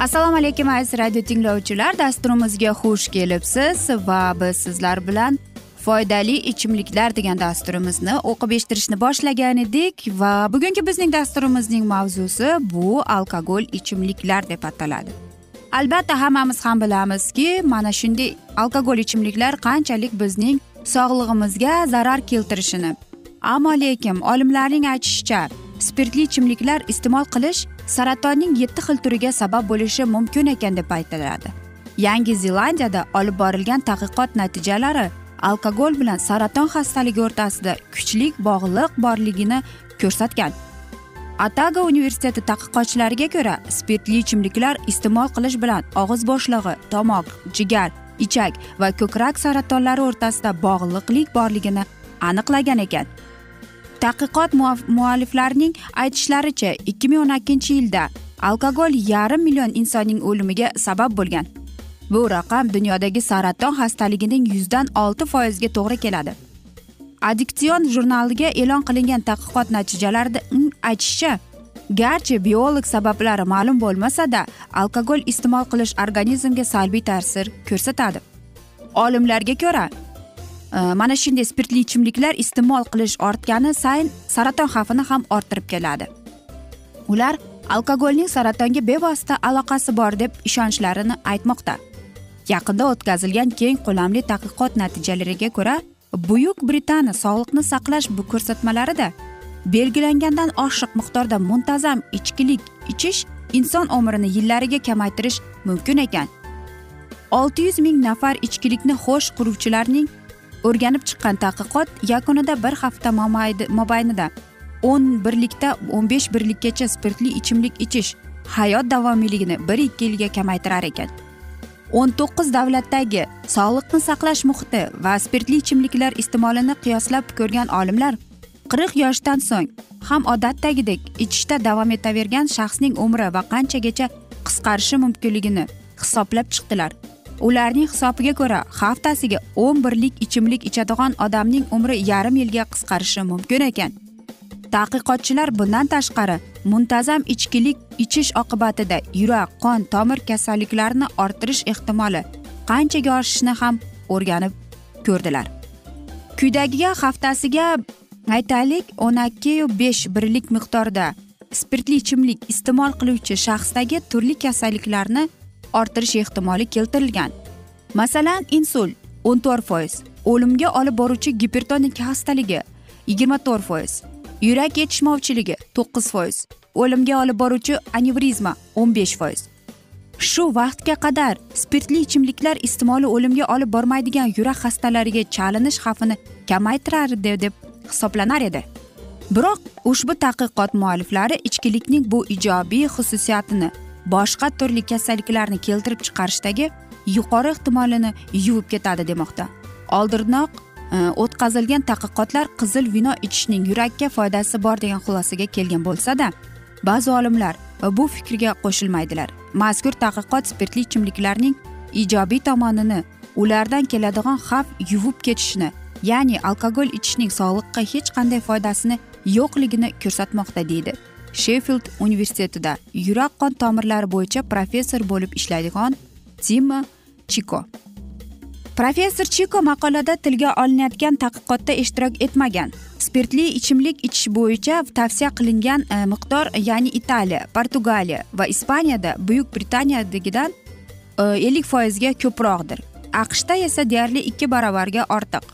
assalomu alaykum aziz radio tinglovchilar. Dasturimizga xush kelibsiz va biz sizlar bilan foydali ichimliklar degan dasturimizni o'qib eshittirishni boshlagan edik va bugungi bizning dasturimizning mavzusi bu alkogol ichimliklar deb ataladi. Albatta hammamiz ham bilamizki mana shunday alkogol ichimliklar qanchalik bizning sog'lig'imizga zarar keltirishini. Ammo lekin olimlarning aytishicha spirtli ichimliklar iste'mol qilish saratonning yetti xil turiga sabab bo'lishi mumkin ekan deb aytiladi. Yangi zelandiyada olib borilgan tadqiqot natijalari alkogol bilan saraton xastaligi o'rtasida kuchli bog'liq borligini ko'rsatgan. Atago universiteti tadqiqotchilariga ko'ra spirtli ichimliklar iste'mol qilish bilan og'iz bo'shlig'i tomoq jigar ichak va ko'krak saratonlari o'rtasida bog'liqlik borligini aniqlagan ekan. Tadqiqot mualliflarining aytishlaricha ikki ming o'n ikkinchi yilda alkogol yarim million insonning o'limiga sabab bo'lgan. Bu raqam dunyodagi saraton xastaligining yuzdan olti foizga to'g'ri keladi. Addiksion jurnaliga e'lon qilingan tadqiqot natijalarida aytishicha garchi biolog sabablari ma'lum bo'lmasada alkogol iste'mol qilish organizmga salbiy ta'sir ko'rsatadi. Olimlarga ko'ra mana shunday spirtli ichimliklar iste'mol qilish ortgani sayin saraton xavfini ham orttirib keladi. Ular alkogolning saratonga bevosita aloqasi bor deb ishonchlarini aytmoqda. Yaqinda o'tkazilgan keng ko'lamli tadqiqot natijalariga ko'ra buyuk britaniya sog'liqni saqlash bu ko'rsatmalarida belgilangandan oshiq miqdorda muntazam ichkilik ichish inson umrini yillariga kamaytirish mumkin ekan. Olti yuz ming nafar ichkilikni xo'sh quruvchilarning o'rganib chiqqan tadqiqot yakunida bir hafta mobaynida o'n birlikda o'n besh birlikkacha spirtli ichimlik ichish hayot davomiyligini bir ikki yilga kamaytirar ekan. O'n to'qqiz davlatdagi sog'liqni saqlash muhiti va spirtli ichimliklar iste'molini qiyoslab ko'rgan olimlar qirq yoshdan so'ng ham odatdagidek ichishda davom etavergan shaxsning umri va qanchagacha qisqarishi mumkinligini hisoblab chiqdilar. Ularning hisobiga ko'ra haftasiga o'n birlik ichimlik ichadigan odamning umri yarim yilga qisqarishi mumkin ekan. Tadqiqotchilar bundan tashqari muntazam ichkilik ichish oqibatida yurak qon tomir kasalliklarini orttirish ehtimoli qanchaga oshishini ham o'rganib ko'rdilar. Quydagiga haftasiga aytaylik o'n ikki besh birlik miqdorda spirtli ichimlik iste'mol qiluvchi shaxsdagi turli kasalliklarni orttirish ehtimoli keltirilgan. Masalan insult o'n to'rt foiz o'limga olib boruvchi gipertonik xastaligi yigirma to'rt foiz yurak yetishmovchiligi to'qqiz foiz o'limga olib boruvchi anevrizma o'n besh foiz. Shu vaqtga qadar spirtli ichimliklar iste'moli o'limga olib bormaydigan yurak xastalariga chalinish xavfini kamaytirardi deb hisoblanar edi. Biroq ushbu tadqiqot mualliflari ichkilikning bu ijobiy xususiyatini boshqa turli kasalliklarni keltirib chiqarishdagi yuqori ehtimolini yuvib ketadi demoqda. Oldinroq e, o'tkazilgan tadqiqotlar qizil vino ichishning yurakka foydasi bor degan xulosaga kelgan bo'lsada ba'zi olimlar bu fikrga qo'shilmaydilar. Mazkur tadqiqot spirtli ichimliklarning ijobiy tomonini ulardan keladigan xavf yuvib ketishni ya'ni alkogol ichishning sog'liqqa hech qanday foydasini yo'qligini ko'rsatmoqda deydi. Sheffild universitetida yurak qon tomirlari bo'yicha professor bo'lib ishlaydigan tima chiko. Professor chiko maqolada tilga olinayotgan tadqiqotda ishtirok etmagan. Spirtli ichimlik ichish bo'yicha tavsiya qilingan e, miqdor ya'ni italiya portugaliya va ispaniyada buyuk britaniyadagidan e, ellik foizga ko'proqdir. Aqshda esa deyarli ikki baravarga ortiq.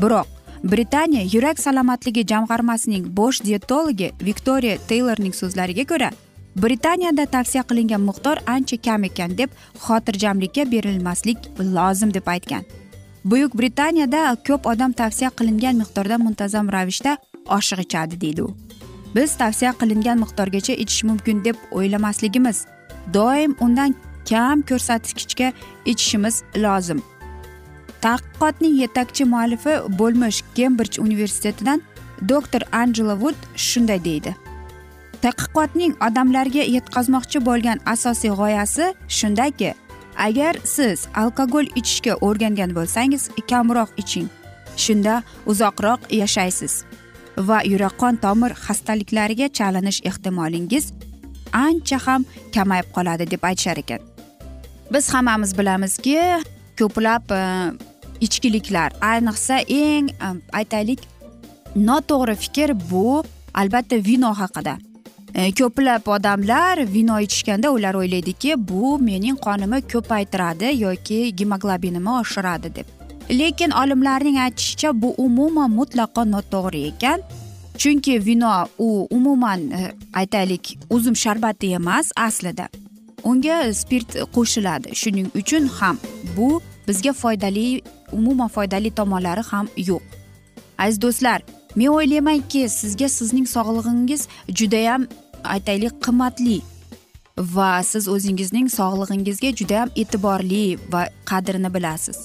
Biroq britaniya yurak salomatligi jamg'armasining bosh dietologi viktoriya teylorning so'zlariga ko'ra britaniyada tavsiya qilingan miqdor ancha kam ekan deb xotirjamlikka berilmaslik lozim deb aytgan. Buyuk britaniyada ko'p odam tavsiya qilingan miqdorda muntazam ravishda oshiq ichadi deydi u. Biz tavsiya qilingan miqdorgacha ichish mumkin deb o'ylamasligimiz doim undan kam ko'rsatkichga ichishimiz lozim. Tadqiqotning yetakchi muallifi bo'lmish kembrij universitetidan doktor anjela vud shunday deydi. Tadqiqotning odamlarga yetkazmoqchi bo'lgan asosiy g'oyasi shundaki agar siz alkogol ichishga o'rgangan bo'lsangiz kamroq iching. Shunda uzoqroq yashaysiz va yurak qon tomir xastaliklariga chalinish ehtimolingiz ancha ham kamayib qoladi deb aytishar ekan. Biz hammamiz bilamizki ko'plab e, ichkiliklar. Ayniqsa eng aytaylik noto'g'ri fikr bu albatta vino haqida. E, ko'plab odamlar vino ichishganda ular o'ylaydiki bu mening qonimni ko'paytiradi yoki gemoglobinimni oshiradi deb. Lekin olimlarning aytishicha bu umuman mutlaqo noto'g'ri ekan. Chunki vino u umuman e, aytaylik uzum sharbati emas aslida. Unga spirt qo'shiladi. Shuning uchun ham bu bizga foydali umuman foydali tomonlari ham yo'q. Aziz do'stlar men o'ylaymanki sizga sizning sog'lig'ingiz judayam aytaylik qimmatli va siz o'zingizning sog'lig'ingizga judayam e'tiborli va qadrini bilasiz.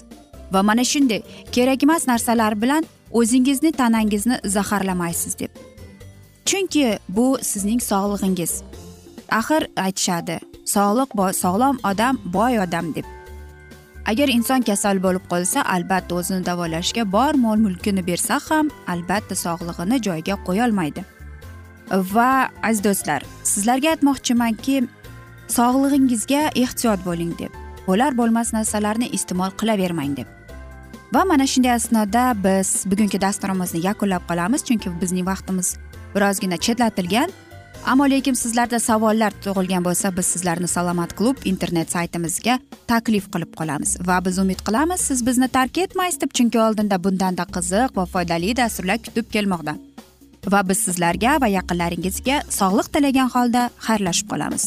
Va mana shunday kerakmas narsalar bilan o'zingizni tanangizni zaharlamaysiz deb. Chunki bu sizning sog'lig'ingiz. Axir aytishadi sog'liq sog'lom odam boy odam deb. Agar inson kasal bo'lib qolsa albatta o'zini davolashga bor mol mulkini bersa ham albatta sog'lig'ini joyiga qo'yolmaydi. Va aziz do'stlar sizlarga aytmoqchimanki sog'lig'ingizga ehtiyot bo'ling deb bo'lar bo'lmas narsalarni iste'mol qilavermang deb. Va mana shunday asnoda biz bugungi dasturimizni yakunlab qolamiz chunki bizning vaqtimiz birozgina chetlatilgan. Ammo lekin sizlarda savollar tug'ilgan bo'lsa biz sizlarni salomat klub internet saytimizga taklif qilib qolamiz. Va biz umid qilamiz siz bizni tark etmaysiz deb chunki oldinda bundanda qiziq va foydali dasturlar kutib kelmoqda. Va biz sizlarga va yaqinlaringizga sog'lik tilagan holda xayrlashib qolamiz.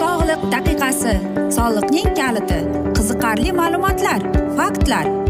Sog'liq daqiqasi soliqning kaliti qiziqarli ma'lumotlar faktlar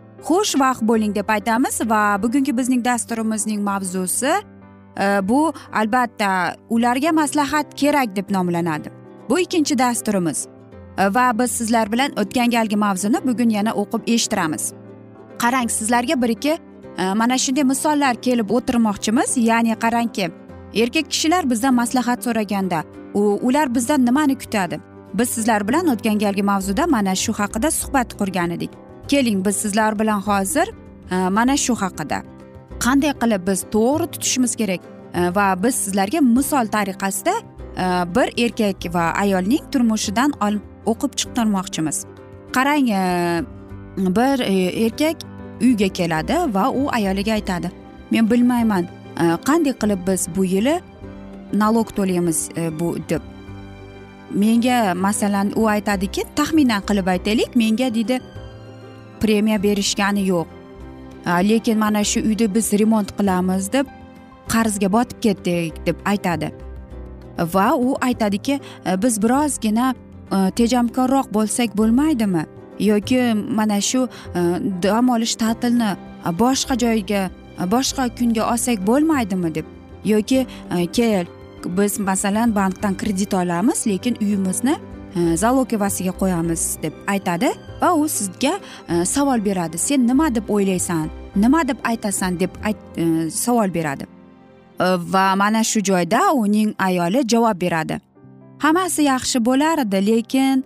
xushvaqt bo'ling deb aytamiz va bugungi bizning dasturimizning mavzusi e, bu albatta ularga maslahat kerak deb nomlanadi. Bu ikkinchi dasturimiz. E, va biz sizlar bilan o'tgan galgi mavzuni bugun yana o'qib eshittiramiz. Qarang sizlarga bir ikki e, mana shunday misollar kelib o'tirmoqchimiz. Ya'ni qarangki erkak kishilar bizdan maslahat so'raganda u ular bizdan nimani kutadi? Biz sizlar bilan o'tgan galgi mavzuda mana shu haqida suhbat qurgan edik. Keling biz sizlar bilan hozir e, mana shu haqida. Qanday qilib biz to'g'ri tutishimiz kerak e, va biz sizlarga misol tariqasida e, bir erkak va ayolning turmushidan o'qib chiqtirmoqchimiz. Qarang bir erkak uyga keladi va u ayoliga aytadi men bilmayman qanday qilib biz bu yili nalog to'laymiz bu deb. Menga masalan u aytadiki taxminan qilib aytaylik menga deydi. Premiya berishgani yo'q. Lekin mana shu uyni biz remont qilamiz deb qarzga botib ketdik deb aytadi. Va u aytadiki biz birozgina tejamkorroq bo'lsak bo'lmaydimi? Yoki mana shu dam olish ta'tilni boshqa joyga boshqa kunga olsak bo'lmaydimi? deb. Yoki kel biz masalan bankdan kredit olamiz lekin uyimizni zalogivasiga qo'yamiz deb aytadi va u sizga savol beradi sen nima deb o'ylaysan nima deb aytasan deb savol beradi va mana shu joyda uning ayoli javob beradi hammasi yaxshi bo'lar edi lekin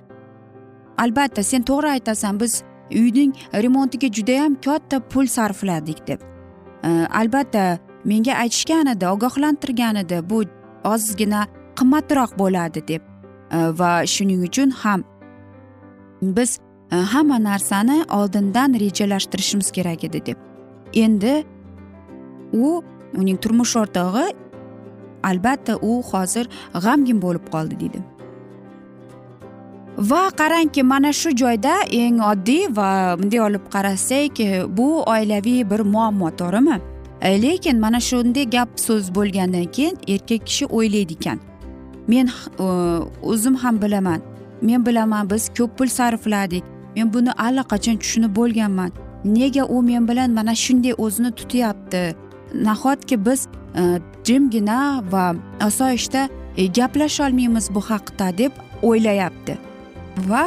albatta sen to'g'ri aytasan biz uyning remontiga judayam katta pul sarfladik deb. Э, albatta menga aytishgan edi ogohlantirgan edi bu ozgina qimmatroq bo'ladi deb. Э, va shuning uchun ham biz e, hamma narsani oldindan rejalashtirishimiz kerak edi deb. Endi u uning turmush o'rtog'i albatta u hozir g'amgin bo'lib qoldi deydi va qarangki mana shu joyda eng oddiy va bunday olib qarasak bu oilaviy bir muammo to'g'rimi? E, lekin mana shunday gap so'z bo'lgandan keyin erkak kishi o'ylaydi ekan. Men e, o'zim ham bilaman. Men bilaman biz ko'p pul sarfladik. Men buni allaqachon tushunib bo'lganman. Nega u men bilan mana shunday o'zini tutyapti? Nahotki biz e, jimgina va osoyishta e, gaplasholmaymiz bu haqda deb o'ylayapti. Va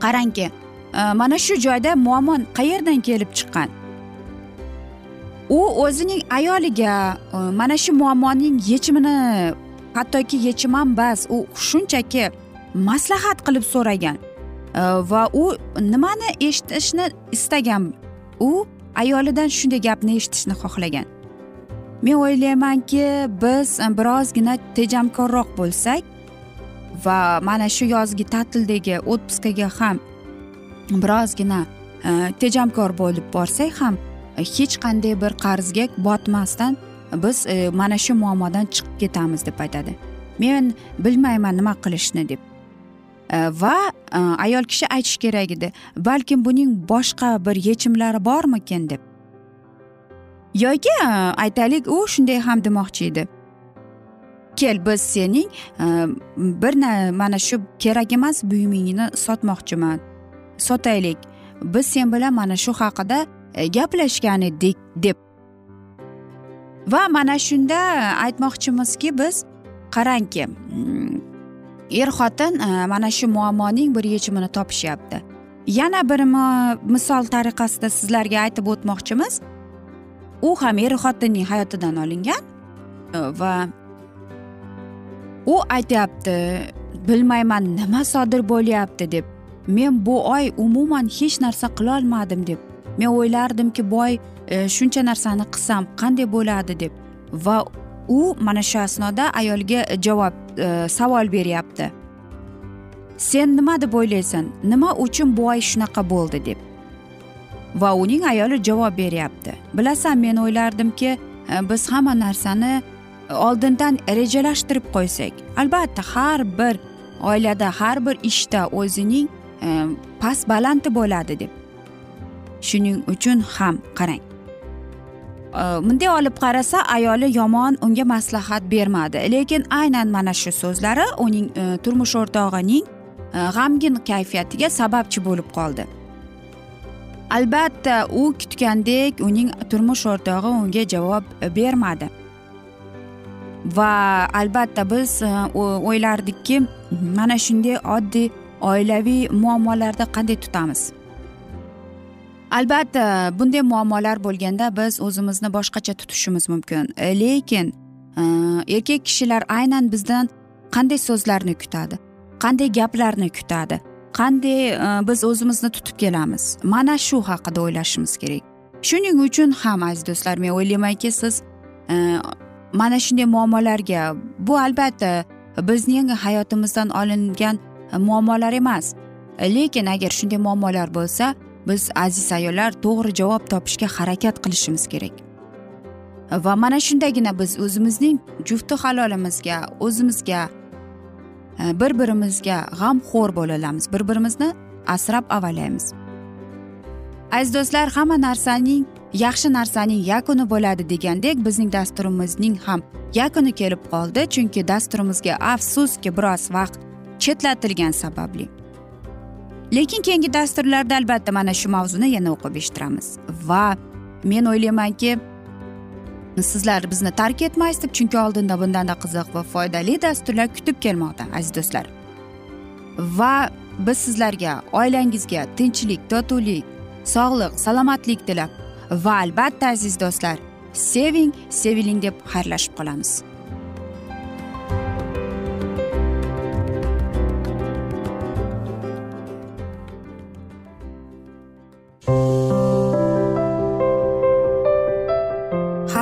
qarangki e, mana shu joyda muammo qayerdan kelib chiqqan? U o'zining ayoliga mana shu muammoning yechimini hattoki yechim ham bas. U shunchaki maslahat qilib so'ragan. Va u nimani eshitishni istagan? U ayolidan shunday gapni eshitishni xohlagan. Men o'ylaymanki biz birozgina tejamkorroq bo'lsak va mana shu yozgi ta'tildagi отпускаga ham birozgina e, tejamkor bo'lib borsak ham hech qanday bir qarzga botmasdan biz e, mana shu muammodan chiqib ketamiz deb aytadi. Men bilmayman nima qilishni deb. E, va e, ayol kishi aytishi kerak edi balkim buning boshqa bir yechimlari bormikin deb. Yoki e, aytaylik u shunday ham demoqchi edi. Kel biz sening e, bir mana shu kerak emas buyumingni sotmoqchiman. Sotaylik biz sen bilan mana shu haqida e, gaplashgan edik deb. Va mana shunda aytmoqchimizki biz qarangki mm, er xotin e, mana shu muammoning bir yechimini topishyapti. Yana bir misol tariqasida sizlarga aytib o'tmoqchimiz u ham er xotinning hayotidan olingan e, va u aytyapti bilmayman nima sodir bo'lyapti deb men bu oy umuman hech narsa qilolmadim deb men o'ylardimki boy e, shuncha narsani qilsam qanday bo'ladi deb. Va u mana shu asnoda ayolga javob e, savol beryapti. Sen nima deb o'ylaysan? Nima uchun bu oy shunaqa bo'ldi deb. Va uning ayoli javob beryapti. Bilasan men o'ylardimki e, biz hamma narsani oldindan rejalashtirib qo'ysak albatta har bir oilada har bir ishda o'zining e, past balandi bo'ladi deb. Shuning uchun ham qarang. Bunday olib qarasa ayoli yomon unga maslahat bermadi. Lekin aynan mana shu so'zlari uning e, turmush o'rtog'ining e, g'amgin kayfiyatiga sababchi bo'lib qoldi. Albatta u kutgandek uning turmush o'rtog'i unga javob bermadi. Va albatta biz e, o'ylardikki mana shunday oddiy oilaviy muammolarda qanday tutamiz? Albatta bunday muammolar bo'lganda biz o'zimizni boshqacha tutishimiz mumkin. E, lekin e, erkak kishilar aynan bizdan qanday so'zlarni kutadi qanday gaplarni kutadi qanday e, biz o'zimizni tutib kelamiz? Mana shu haqida o'ylashimiz kerak. Shuning uchun ham aziz do'stlar men o'ylaymanki siz mana shunday muammolarga bu albatta bizning hayotimizdan olingan muammolar emas. Lekin agar shunday muammolar bo'lsa biz aziz ayollar to'g'ri javob topishga harakat qilishimiz kerak. Va mana shundagina biz o'zimizning jufti halolimizga o'zimizga e, bir birimizga g'amxo'r bo'la olamiz bir birimizni asrab avaylaymiz aziz do'stlar hamma narsaning yaxshi narsaning yakuni bo'ladi degandek bizning dasturimizning ham yakuni kelib qoldi chunki dasturimizga afsuski biroz vaqt chetlatilgani sababli. Lekin keyingi dasturlarda albatta mana shu mavzuni yana o'qib eshittiramiz. Va men o'ylaymanki sizlar bizni tark etmaysiz deb chunki oldinda bundanda qiziq va foydali dasturlar kutib kelmoqda aziz do'stlar. Va biz sizlarga oilangizga tinchlik totuvlik sog'lik salomatlik tilab va albatta aziz do'stlar seving seviling deb xayrlashib qolamiz.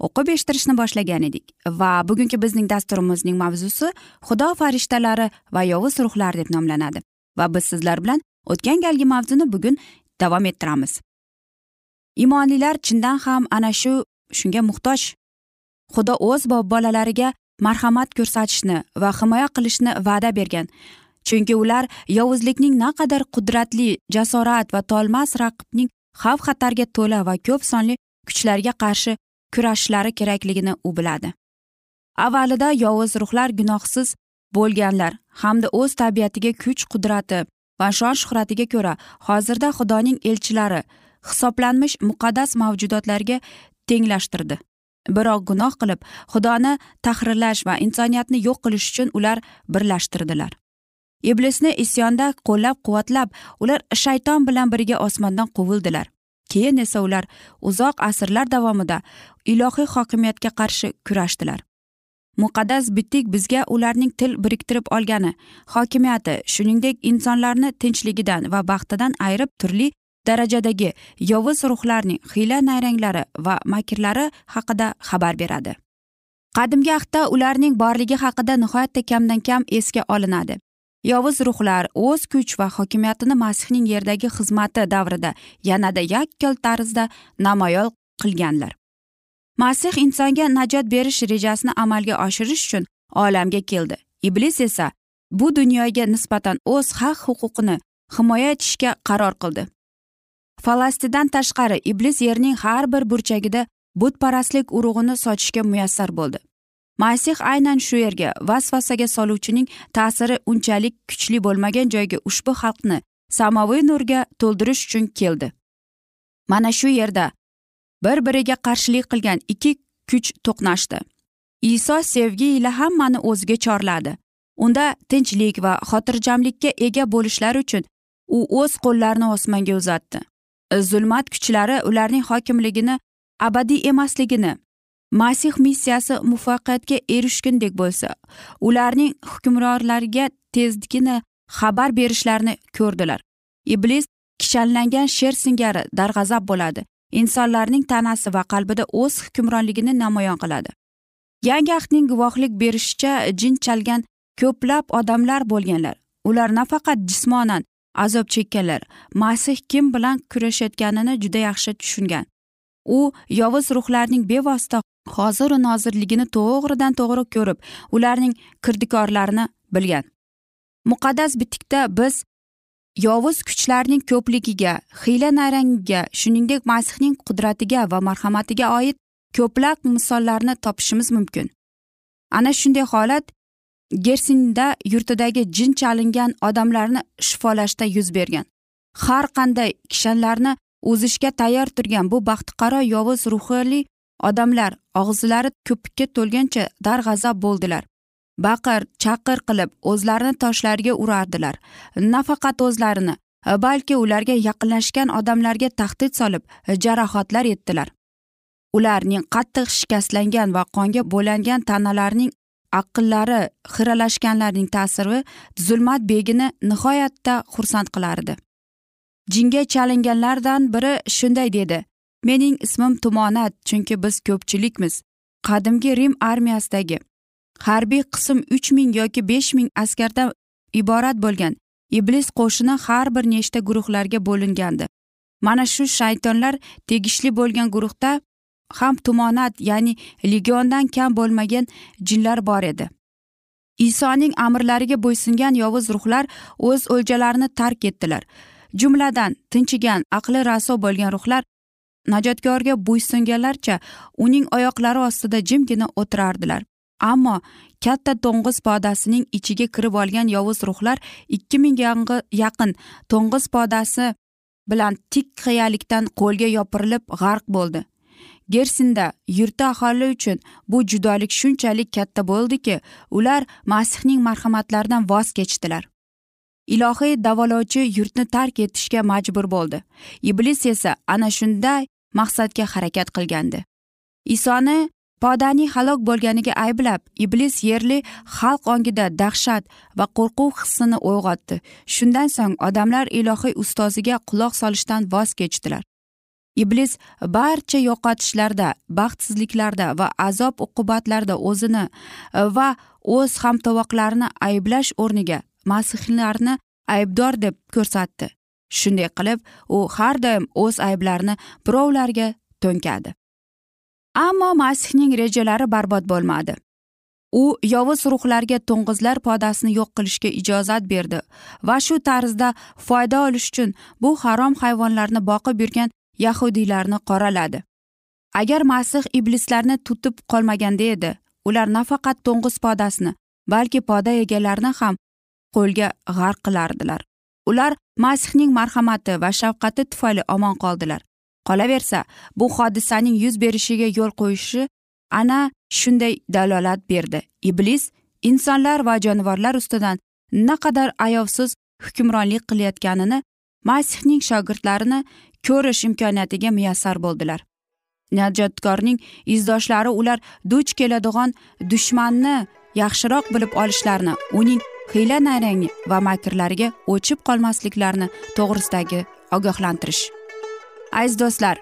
o'qib eshittirishni boshlagan edik. Va bugungi bizning dasturimizning mavzusi xudo farishtalari va yovuz ruhlar deb nomlanadi. Va biz sizlar bilan o'tgan galgi mavzuni bugun davom ettiramiz. Imonlilar chindan ham ana shu shunga muhtoj. Xudo o'z bolalariga marhamat ko'rsatishni va himoya qilishni va'da bergan. Chunki ular yovuzlikning naqadar qudratli jasorat va tolmas raqibning xavf xatarga to'la va ko'p sonli kuchlarga qarshi kurashishlari kerakligini u biladi. Avvalida yovuz ruhlar gunohsiz bo'lganlar hamda o'z tabiatiga kuch qudrati va shon shuhratiga ko'ra hozirda xudoning elchilari hisoblanmish muqaddas mavjudotlarga tenglashtirdi. Biroq gunoh qilib xudoni tahrirlash va insoniyatni yo'q qilish uchun ular birlashtirdilar. Iblisni isyonda qo'llab quvvatlab ular shayton bilan birga osmondan quvildilar. Keyin esa ular uzoq asrlar davomida ilohiy hokimiyatga qarshi kurashdilar. Muqaddas bitik bizga ularning til biriktirib olgani hokimiyati shuningdek insonlarni tinchligidan va baxtidan ayirib turli darajadagi yovuz ruhlarning hiyla nayranglari va makrlari haqida xabar beradi. Qadimgi ahdda ularning borligi haqida nihoyatda kamdan kam esga olinadi. Yovuz ruhlar o'z kuch va hokimiyatini masihning yerdagi xizmati davrida yanada yakkol tarzda namoyon qilganlar. Masih insonga najot berish rejasini amalga oshirish uchun olamga keldi. Iblis esa bu dunyoga nisbatan o'z haq huquqini himoya etishga qaror qildi. Falastidan tashqari iblis yerning har bir burchagida butparastlik urug'ini sochishga muyassar bo'ldi. Masih aynan shu yerga vasvasaga soluvchining ta'siri unchalik kuchli bo'lmagan joyga ushbu xalqni samoviy nurga to'ldirish uchun keldi. Mana shu yerda bir biriga qarshilik qilgan ikki kuch to'qnashdi. Iso sevgi ila hammani o'ziga chorladi. Unda tinchlik va xotirjamlikka ega bo'lishlari uchun u o'z qo'llarini osmonga uzatdi. Zulmat kuchlari ularning hokimligini abadiy emasligini masih missiyasi muvaffaqiyatga erishgundek bo'lsa ularning hukmronlariga tezgina xabar berishlarini ko'rdilar. Iblis kishanlangan sher singari darg'azab bo'ladi. Insonlarning tanasi va qalbida o'z hukmronligini namoyon qiladi. Yangi ahdning guvohlik berishicha jin chalgan ko'plab odamlar bo'lganlar. Ular nafaqat jismonan azob chekkanlar. Masih kim bilan kurashayotganini juda yaxshi tushungan. U yovuz ruhlarning bevosita hoziru nozirligini to'g'ridan to'g'ri ko'rib ularning kirdikorlarini bilgan. Muqaddas bitikda biz yovuz kuchlarning ko'pligiga hiyla nayrangiga shuningdek masihning qudratiga va marhamatiga oid ko'plab misollarni topishimiz mumkin. Ana shunday holat gersinda yurtidagi jin chalingan odamlarni shifolashda yuz bergan. Har qanday kishanlarni o'zishga tayyor turgan bu baxtiqaro yovuz ruhli odamlar og'izlari ko'pikka to'lgancha darg'azab bo'ldilar. Baqir chaqir qilib o'zlarini toshlarga urardilar. Nafaqat o'zlarini balki ularga yaqinlashgan odamlarga tahdid solib jarohatlar etdilar ularning qattiq shikastlangan va qonga bo'langan tanalarining aqllari xiralashganlarning ta'siri zulmat begini nihoyatda xursand qilardi. Jinga chalinganlardan biri shunday dedi. Mening ismim tumonat chunki biz ko'pchilikmiz. Qadimgi rim armiyasidagi harbiy qism uch ming yoki besh ming askardan iborat bo'lgan. Iblis qo'shini har bir nechta guruhlarga bo'lingandi. Mana shu shaytonlar tegishli bo'lgan guruhda ham tumonat ya'ni legiondan kam bo'lmagan jinlar bor edi. Isoning amrlariga bo'ysungan yovuz ruhlar o'z o'ljalarini tark etdilar. Jumladan tinchigan aqli raso bo'lgan ruhlar najotkorga bo'ysunganlarcha uning oyoqlari ostida jimgina o'tirardilar. Ammo katta to'ng'iz podasining ichiga kirib olgan yovuz ruhlar ikki mingga yaqin to'ng'iz podasi bilan tik qiyalikdan qo'lga yopirilib g'arq bo'ldi. Gersinda yurti aholi uchun bu judolik shunchalik katta bo'ldiki ular masihning marhamatlaridan voz kechdilar. Ilohiy davolovchi yurtni tark etishga majbur bo'ldi. Iblis esa ana shunday maqsadga harakat qilgandi. Isoni podaning halok bo'lganiga ayblab iblis yerli xalq ongida dahshat va qo'rquv hissini uyg'otdi. Shundan so'ng odamlar ilohiy ustoziga quloq solishdan voz kechdilar. Iblis barcha yo'qotishlarda baxtsizliklarda va azob uqubatlarda o'zini e, va o'z hamtovoqlarini ayblash o'rniga masihlarni aybdor deb ko'rsatdi. Shunday qilib u har doim o'z ayblarini birovlarga to'nkadi. Ammo masihning rejalari barbod bo'lmadi. U yovuz ruhlarga to'ng'izlar podasini yo'q qilishga ijozat berdi va shu tarzda foyda olish uchun bu harom hayvonlarni boqib yurgan yahudiylarni qoraladi. Agar masih iblislarni tutib qolmaganda edi ular nafaqat to'ng'iz podasini balki poda egalarini ham qo'lga g'arq qilardilar. Ular masihning marhamati va shafqati tufayli omon qoldilar. Qolaversa bu hodisaning yuz berishiga yo'l qo'yishi ana shunday dalolat berdi. Iblis insonlar va jonivorlar ustidan naqadar ayovsiz hukmronlik qilayotganini masihning shogirdlarini ko'rish imkoniyatiga muyassar bo'ldilar. Najotkorning izdoshlari ular duch keladigan dushmanni yaxshiroq bilib olishlarini uning hiyla nayrang va makrlariga o'chib qolmasliklarini to'g'risidagi ogohlantirish. Aziz do'stlar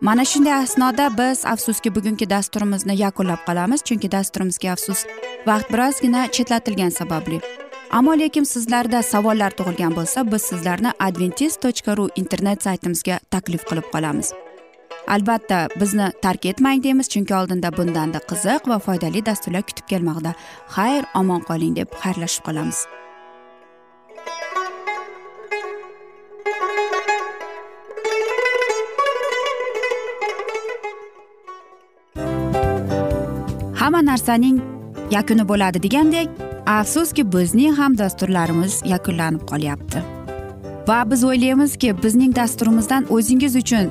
mana shunday asnoda biz afsuski bugungi dasturimizni yakunlab qolamiz chunki dasturimizga afsus vaqt birozgina chetlatilgani sababli. Ammo lekin sizlarda savollar tug'ilgan bo'lsa biz sizlarni adventis tochka ru internet saytimizga taklif qilib qolamiz. Albatta bizni tark etmang deymiz chunki oldinda bundanda qiziq va foydali dasturlar kutib kelmoqda. Xayr omon qoling deb xayrlashib qolamiz. Hamma narsaning yakuni bo'ladi degandek afsuski bizning ham dasturlarimiz yakunlanib qolyapti. Va biz o'ylaymizki bizning dasturimizdan o'zingiz uchun